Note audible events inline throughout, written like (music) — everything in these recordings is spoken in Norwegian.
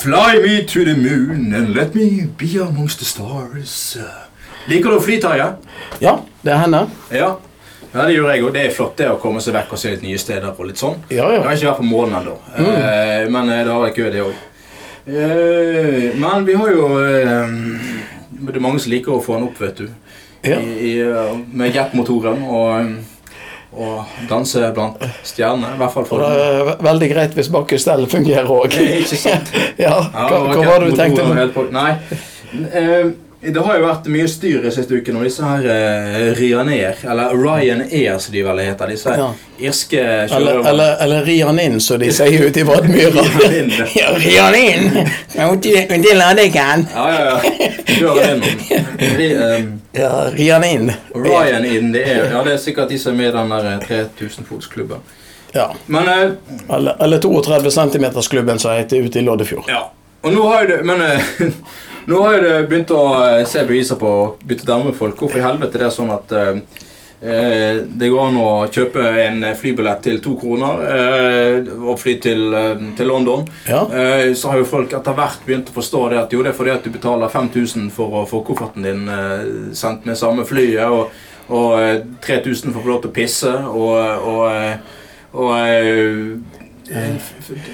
Fly me to the moon and let me be amongst the stars. Liker du å fly, Tarjei? Ja, det hender. Ja. ja, det gjør jeg òg. Det er flott det å komme seg vekk og se litt nye steder. og litt sånn. Ja, Jeg har ikke vært på månen ennå, eh, men eh, det har vært gøy, det òg. Eh, men vi har jo eh, Det er mange som liker å få den opp, vet du. ja. I, i, eh, med jetmotoren og, og danse blant stjernene. I hvert fall for det er veldig greit hvis bakkestellet fungerer òg. (laughs) Ikke sant? (laughs) Ja, hva, hva var det du tenkte på? Nei. Eh, det har jo vært mye styr i siste uken om disse her uh, Ryanair, eller Ryanair som de vel heter. Disse Ja. irske Eller, eller, eller Ryanin, som de sier ute i Vadmyra. (laughs) Ja, inn! Uti ladingen. Ja, ja, ja. Kjør (laughs) inn. Eh, Ja, ri han inn. Ryan inn, det er, ja, det er sikkert de som er med i den der eh, 3000-fotsklubben. Ja. Men uh, Eller, eller 32 cm-klubben som heter ute i Loddefjord. Ja. Og nå har jo det Men eh, (laughs) nå har jo det begynt å eh, se beviser på å bytte dame med folk. Hvorfor i helvete det er sånn at eh, eh, det går an å kjøpe en flybillett til to kroner eh, og fly til, eh, til London. Ja. Eh, så har jo folk etter hvert begynt å forstå det at jo, det er fordi at du betaler 5000 for å få kofferten din eh, sendt med samme flyet, og, og eh, 3000 for å få lov til å pisse, og, og, eh, og eh,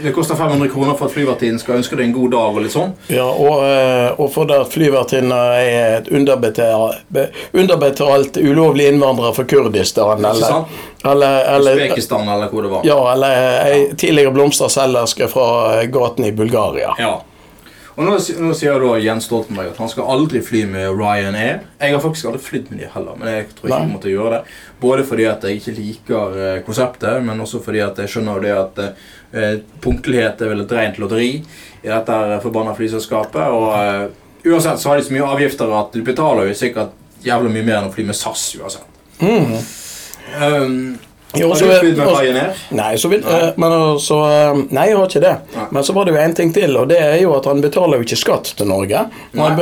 det koster 500 kroner for at flyvertinnen skal ønske deg en god dag. og litt sånn. Ja, og, eh, og for at flyvertinna er et underbetalt, ulovlig innvandrer fra Kurdistan, eller, eller, eller Usbekistan, eller hvor det var. Ja, eller ei tidligere blomsterselgerske fra eh, gaten i Bulgaria. Ja. Og nå, nå sier da Jens Stoltenberg at han skal aldri fly med Ryanair. Jeg har faktisk aldri flydd med de heller, men jeg tror ikke jeg måtte gjøre det. Både fordi at jeg ikke liker eh, konseptet, men også fordi at jeg skjønner det at eh, punktlighet er vel et rent lotteri i dette forbanna flyselskapet. Og eh, uansett så har de så mye avgifter at du betaler jo sikkert jævlig mye mer enn å fly med SAS uansett. Mm. Um, Jo, har du er- med Pioneer? Nei, så vil, Nei. eh, men eh, Nei, jeg har ikke det. Nei. Men så var det jo en ting til, og det er jo at han betaler jo ikke skatt til Norge. Han,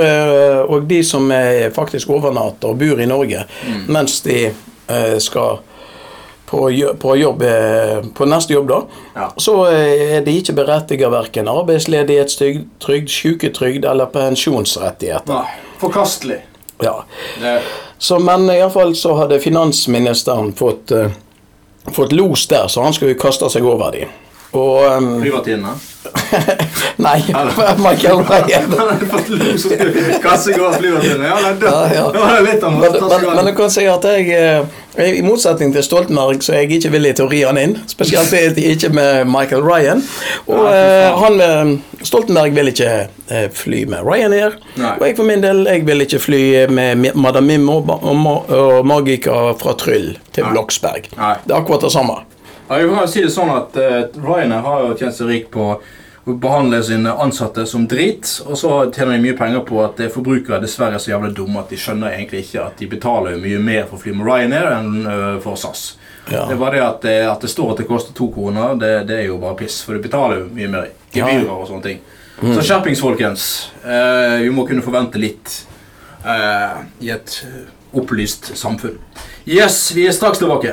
og de som faktisk overnatter og bor i Norge Mm. mens de eh, skal på, på jobb eh, på neste jobb, da, Ja. så eh, er de ikke berettiget verken arbeidsledighetstrygd, trygd, syketrygd eller pensjonsrettigheter. Nei. Forkastelig. Ja. Det, Så, men iallfall så hadde finansministeren fått, eh, fått los der, så han skulle kaste seg over de. Og um, Flyvertinnene. (laughs) Nei, Michael (laughs) Ryan. Han hadde fått lov til å kaste seg over flyvertinnene. Ja, nei, da, Ja, ja. da var litt av Men, men, men du kan si at jeg, eh, i motsetning til Stoltenberg, så er jeg ikke villig til å ri han inn. Spesielt ikke med Michael Ryan. Og eh, han med Stoltenberg vil ikke eh, fly med Ryanair. Og jeg for min del jeg vil ikke fly med Madam Mim og, og, Magica fra Tryll til. Bloksberg. Det er akkurat det samme. Ja, jeg kan si det sånn at Ryanair har jo tjent seg rik på å behandle sine ansatte som drit, og så tjener de mye penger på at forbrukere dessverre er så jævlig dumme at de skjønner egentlig ikke at de betaler mye mer for å fly med Ryanair enn eh, for SAS. Ja. Det bare det at, det at det står at det koster to kroner, det, det er jo bare piss, for du betaler jo mye mer gebyrer og sånne ting. Så skjerpings, folkens. Eh, vi må kunne forvente litt eh, i et opplyst samfunn. Yes, vi er straks tilbake.